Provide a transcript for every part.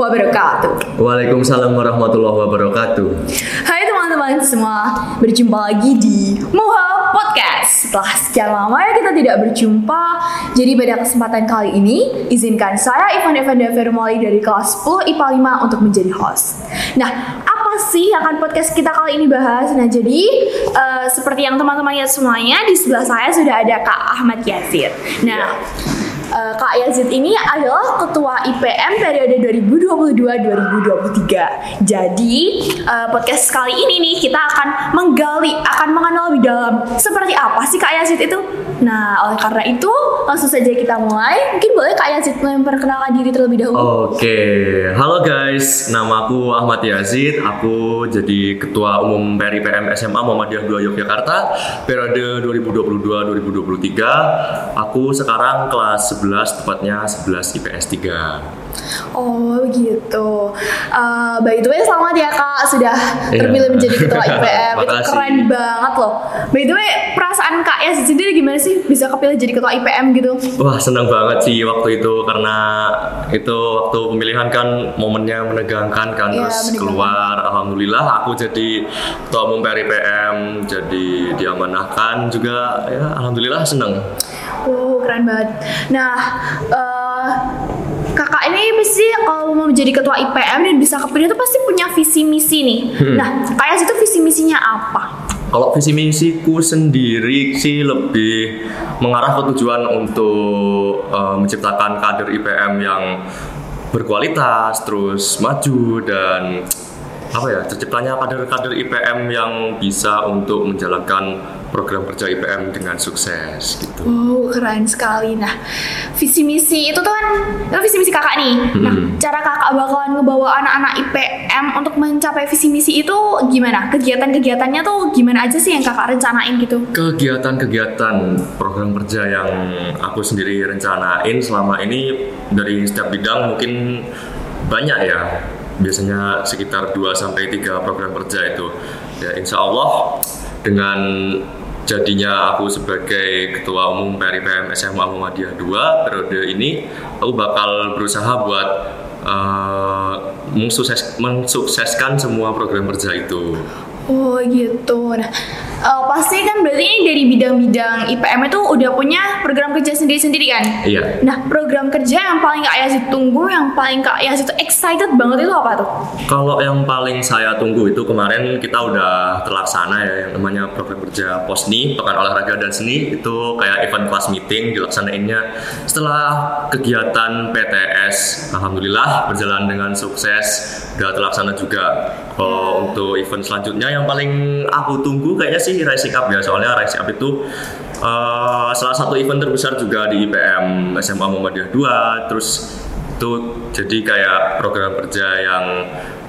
wabarakatuh. Waalaikumsalam warahmatullahi wabarakatuh. Hai teman-teman semua, berjumpa lagi di Moha Podcast. Setelah sekian lama ya kita tidak berjumpa, jadi pada kesempatan kali ini izinkan saya Ivan Evanda Vermoli dari kelas 10 IPA 5 untuk menjadi host. Nah, apa sih yang akan podcast kita kali ini bahas? Nah, jadi uh, seperti yang teman-teman lihat semuanya di sebelah saya sudah ada Kak Ahmad Yazid. Nah, uh, Kak Yazid ini adalah ketua IPM periode 2022-2023. Jadi uh, podcast kali ini nih kita akan menggali, akan mengenal lebih dalam seperti apa sih Kak Yazid itu. Nah, oleh karena itu langsung saja kita mulai. Mungkin boleh Kak Yazid memperkenalkan diri terlebih dahulu. Oke, halo guys, nama aku Ahmad Yazid. Aku jadi ketua umum PRIPM SMA Muhammadiyah 2 Yogyakarta periode 2022-2023. Aku sekarang kelas 11 tepatnya 11 IPS 3. Oh gitu. Uh, by the way selamat ya kak sudah yeah. terpilih menjadi ketua IPM. Itu keren banget loh. By the way perasaan kak ya sendiri gimana sih bisa kepilih jadi ketua IPM gitu? Wah senang banget sih waktu itu karena itu waktu pemilihan kan momennya menegangkan kan yeah, terus menegangkan. keluar. Alhamdulillah aku jadi ketua umum IPM jadi diamanahkan juga ya alhamdulillah senang. Oh keren banget. Nah uh, ini pasti kalau mau menjadi ketua IPM dan bisa kepilih itu pasti punya visi misi nih. Hmm. Nah kayak itu visi misinya apa? Kalau visi misiku sendiri sih lebih mengarah ke tujuan untuk uh, menciptakan kader IPM yang berkualitas, terus maju dan apa ya terciptanya kader-kader IPM yang bisa untuk menjalankan program kerja IPM dengan sukses gitu. Oh keren sekali. Nah visi misi itu tuh kan itu visi misi kakak nih. Hmm. Nah cara kakak bakalan ngebawa anak-anak IPM untuk mencapai visi misi itu gimana? Kegiatan-kegiatannya tuh gimana aja sih yang kakak rencanain gitu? Kegiatan-kegiatan program kerja yang aku sendiri rencanain selama ini dari setiap bidang mungkin banyak ya biasanya sekitar 2 sampai 3 program kerja itu. Ya insya Allah dengan jadinya aku sebagai ketua umum PRIPM SMA Muhammadiyah 2 periode ini aku bakal berusaha buat uh, mensukses, mensukseskan semua program kerja itu. Oh gitu. Nah uh, pasti kan berarti ini dari bidang-bidang IPM itu udah punya program kerja sendiri-sendiri kan? Iya. Nah, program kerja yang paling Kak Yazid tunggu, yang paling Kak Yazid itu excited banget itu apa tuh? Kalau yang paling saya tunggu itu kemarin kita udah terlaksana ya yang namanya program kerja POSNI, Pekan Olahraga dan Seni itu kayak event class meeting dilaksanainnya setelah kegiatan PTS. Alhamdulillah berjalan dengan sukses, udah terlaksana juga. Kalau untuk event selanjutnya yang paling aku tunggu kayaknya sih sih Rising Up ya. Soalnya Rising Up itu uh, salah satu event terbesar juga di IPM SMA Muhammadiyah 2 terus itu jadi kayak program kerja yang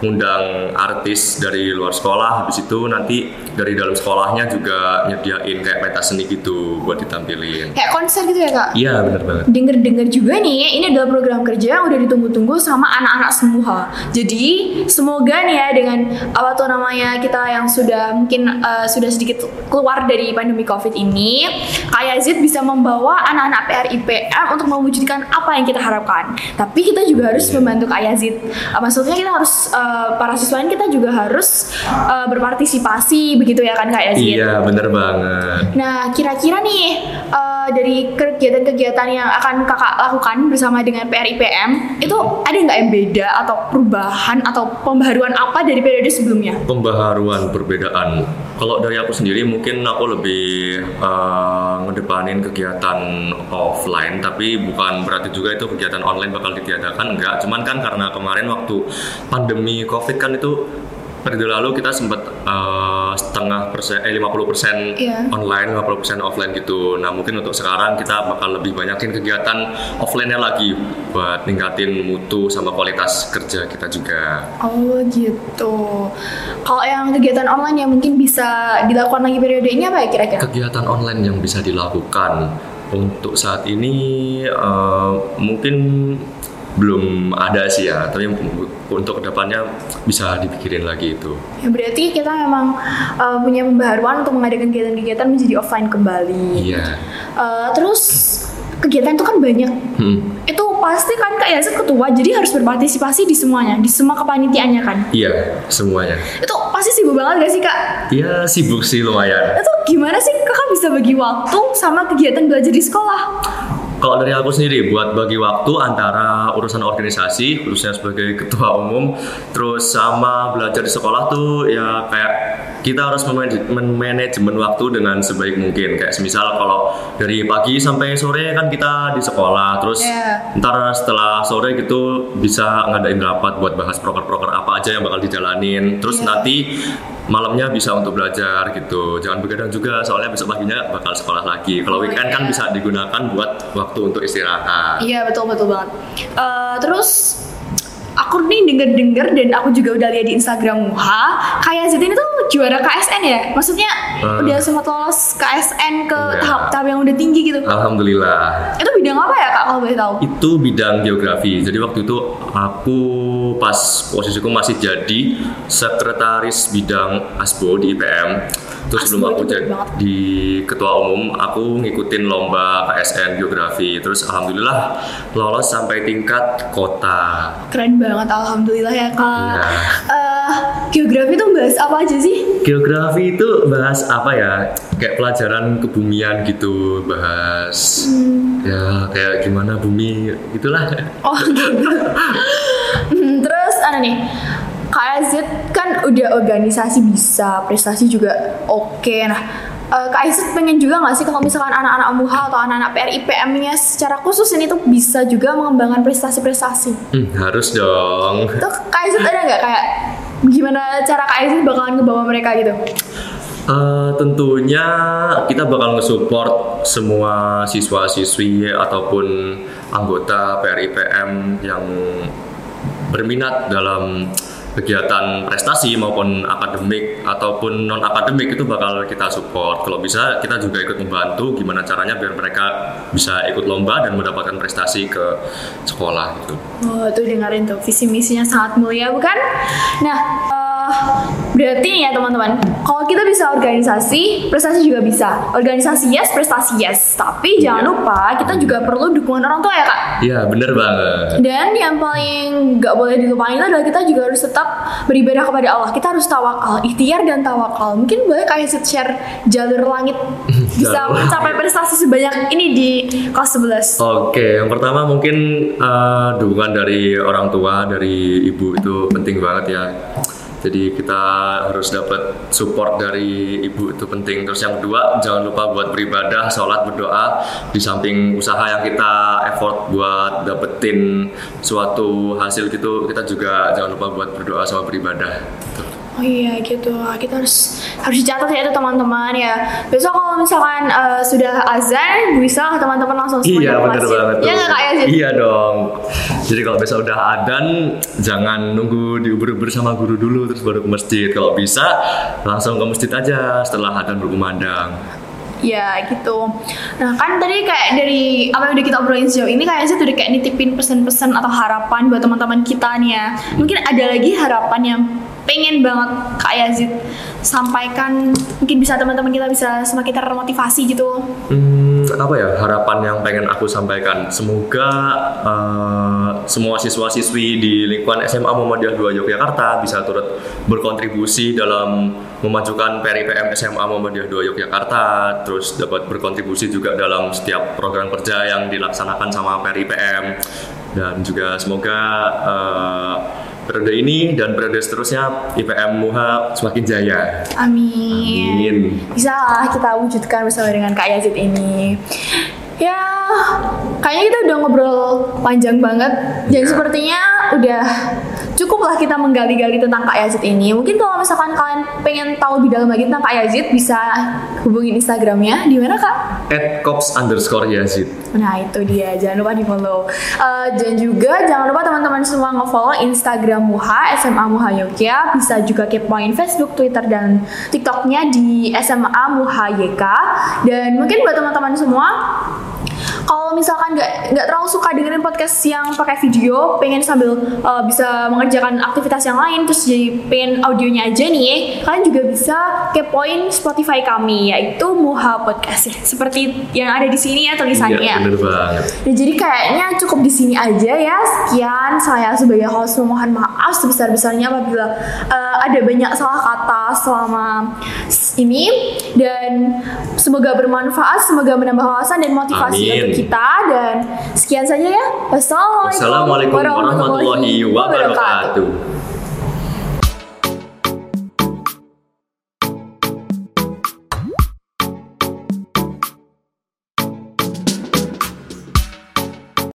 ngundang artis dari luar sekolah. Habis itu nanti dari dalam sekolahnya juga nyediain kayak pentas seni gitu buat ditampilin. Kayak konser gitu ya kak? Iya benar banget. Denger denger juga nih ini adalah program kerja yang udah ditunggu-tunggu sama anak-anak semua. Jadi semoga nih ya dengan apa tuh namanya kita yang sudah mungkin uh, sudah sedikit keluar dari pandemi covid ini kayak Zid bisa membawa anak-anak PRIPM untuk mewujudkan apa yang kita harapkan. Tapi kita juga harus iya. membantu Kak Yazid. Uh, maksudnya kita harus uh, Eh, para siswa kita juga harus uh, berpartisipasi begitu ya kan Kak Yazid? Iya bener banget. Nah kira-kira nih uh, dari kegiatan-kegiatan yang akan kakak lakukan bersama dengan PRIPM itu ada nggak yang beda atau perubahan atau pembaharuan apa dari periode sebelumnya? Pembaharuan perbedaan. Kalau dari aku sendiri mungkin aku lebih uh, ngedepanin kegiatan offline tapi bukan berarti juga itu kegiatan online bakal ditiadakan enggak. Cuman kan karena kemarin waktu pandemi covid kan itu periode lalu kita sempat uh, setengah persen eh 50 persen yeah. online 50 persen offline gitu. Nah mungkin untuk sekarang kita bakal lebih banyakin kegiatan offline-nya lagi buat ningkatin mutu sama kualitas kerja kita juga. Oh gitu. Kalau yang kegiatan online yang mungkin bisa dilakukan lagi periode ini apa ya kira-kira? Kegiatan online yang bisa dilakukan untuk saat ini uh, mungkin belum ada sih ya tapi untuk ke depannya bisa dipikirin lagi itu ya berarti kita memang uh, punya pembaharuan untuk mengadakan kegiatan-kegiatan menjadi offline kembali iya uh, terus kegiatan itu kan banyak hmm. itu pasti kan Kak Yazid ketua, jadi harus berpartisipasi di semuanya, di semua kepanitiaannya kan. Iya, semuanya. Itu pasti sibuk banget gak sih Kak? Iya, sibuk sih lumayan. Itu gimana sih Kakak bisa bagi waktu sama kegiatan belajar di sekolah? Kalau dari aku sendiri, buat bagi waktu antara urusan organisasi, khususnya sebagai ketua umum, terus sama belajar di sekolah tuh ya kayak kita harus memanaj- manajemen waktu dengan sebaik mungkin. Kayak semisal kalau dari pagi sampai sore kan kita di sekolah, terus Iya. ntar setelah sore gitu bisa ngadain rapat buat bahas proker-proker apa aja yang bakal dijalanin. Terus Iya. nanti malamnya bisa untuk belajar gitu. Jangan begadang juga soalnya besok paginya bakal sekolah lagi. Kalau Oh, weekend kan iya. bisa digunakan buat waktu untuk istirahat. Iya betul betul banget. Eh, terus aku nih denger-denger dan aku juga udah lihat di Instagram Muha, kayak Zit ini tuh juara KSN ya. Maksudnya Eh. udah sempat lolos KSN ke Iya. tahap-tahap yang udah tinggi gitu. Alhamdulillah. Itu bidang apa ya kak kalau boleh tahu? Itu bidang geografi. Jadi waktu itu aku pas posisiku masih jadi sekretaris bidang ASBO di IPM. Terus sebelum aku itu jadi di ketua umum, aku ngikutin lomba KSN geografi. Terus alhamdulillah lolos sampai tingkat kota. Keren banget, alhamdulillah ya kak. Iya. Eh, geografi tuh bahas apa aja sih? Geografi itu bahas apa ya? Kayak pelajaran kebumian gitu, bahas ya kayak gimana bumi itulah. Oh gitu. Hmm, Terus ada nih, Kak Azit kan udah organisasi bisa, prestasi juga oke. Nah, eh, Kak Azit pengen juga nggak sih kalau misalkan anak-anak MUHA atau anak-anak PRIPM-nya secara khusus ini tuh bisa juga mengembangkan prestasi-prestasi. Hmm, harus dong. Itu Kak Azit ada nggak kayak gimana cara Kak Azit bakalan ngebawa mereka gitu? Eh, tentunya kita bakal nge-support semua siswa-siswi ataupun anggota PRIPM yang berminat dalam kegiatan prestasi maupun akademik ataupun non akademik itu bakal kita support. Kalau bisa kita juga ikut membantu gimana caranya biar mereka bisa ikut lomba dan mendapatkan prestasi ke sekolah gitu. Oh, tuh dengerin tuh visi misinya sangat mulia bukan? Nah, berarti ya teman-teman, kalau kita bisa organisasi, prestasi juga bisa. Organisasi yes, prestasi yes. Tapi jangan lupa kita juga perlu dukungan orang tua ya kak. Iya bener banget. Dan yang paling nggak boleh dilupain adalah kita juga harus tetap beribadah kepada Allah. Kita harus tawakal, ikhtiar dan tawakal. Mungkin boleh kayak share jalur langit bisa mencapai prestasi sebanyak ini di kelas 11. Oke, yang pertama mungkin eh, dukungan dari orang tua, dari ibu itu penting banget ya. Jadi kita harus dapat support dari ibu itu penting. Terus yang kedua, jangan lupa buat beribadah, sholat, berdoa. Di samping usaha yang kita effort buat dapetin suatu hasil gitu, kita juga jangan lupa buat berdoa sama beribadah. Gitu. Oh iya gitu, kita harus harus dicatat ya itu teman-teman ya. Besok kalau misalkan eh, sudah azan, bisa teman-teman langsung Iya masjid. banget tuh. Iya nggak kak Yazid? Iya dong. Jadi kalau besok udah adan, jangan nunggu diubur-ubur sama guru dulu terus baru ke masjid. Kalau bisa langsung ke masjid aja setelah adan berkumandang. Iya gitu. Nah kan tadi kayak dari apa yang udah kita obrolin sejauh ini kayak sih udah kayak nitipin pesan-pesan atau harapan buat teman-teman kita nih ya. Mungkin ada lagi harapan yang pengen banget Kak Yazid sampaikan mungkin bisa teman-teman kita bisa semakin termotivasi gitu. Hmm, apa ya harapan yang pengen aku sampaikan? Semoga eh, semua siswa-siswi di lingkungan SMA Muhammadiyah 2 Yogyakarta bisa turut berkontribusi dalam memajukan PRIPM SMA Muhammadiyah 2 Yogyakarta, terus dapat berkontribusi juga dalam setiap program kerja yang dilaksanakan sama PRIPM dan juga semoga eh, periode ini dan periode seterusnya IPM MUHA semakin jaya. Amin. Amin. Bisa lah kita wujudkan bersama dengan Kak Yazid ini. Ya, kayaknya kita udah ngobrol panjang banget. Dan Iya. sepertinya udah cukup lah kita menggali-gali tentang Kak Yazid ini. Mungkin kalau misalkan kalian pengen tahu lebih dalam lagi tentang Kak Yazid, bisa hubungin Instagramnya. Di mana Kak? At cops underscore Yazid. Nah itu dia, jangan lupa di follow Dan juga jangan lupa teman-teman semua nge-follow Instagram Muha, SMA Muha Yogya Bisa juga kepoin Facebook, Twitter, dan TikToknya di SMA Muha YK Dan mungkin buat teman-teman semua Kalau misalkan nggak nggak terlalu suka dengerin podcast yang pakai video, pengen sambil uh, bisa mengerjakan aktivitas yang lain, terus jadi pengen audionya aja nih, kalian juga bisa kepoin Spotify kami yaitu Muha Podcast ya. Seperti yang ada di sini ya tulisannya. Iya, bener banget. Ya, jadi kayaknya cukup di sini aja ya. Sekian saya sebagai host memohon maaf sebesar-besarnya apabila uh, ada banyak salah kata selama ini dan semoga bermanfaat, semoga menambah wawasan dan motivasi Amin. untuk kita dan sekian saja ya. Wassalamualaikum, Wassalamualaikum warahmatullahi wabarakatuh.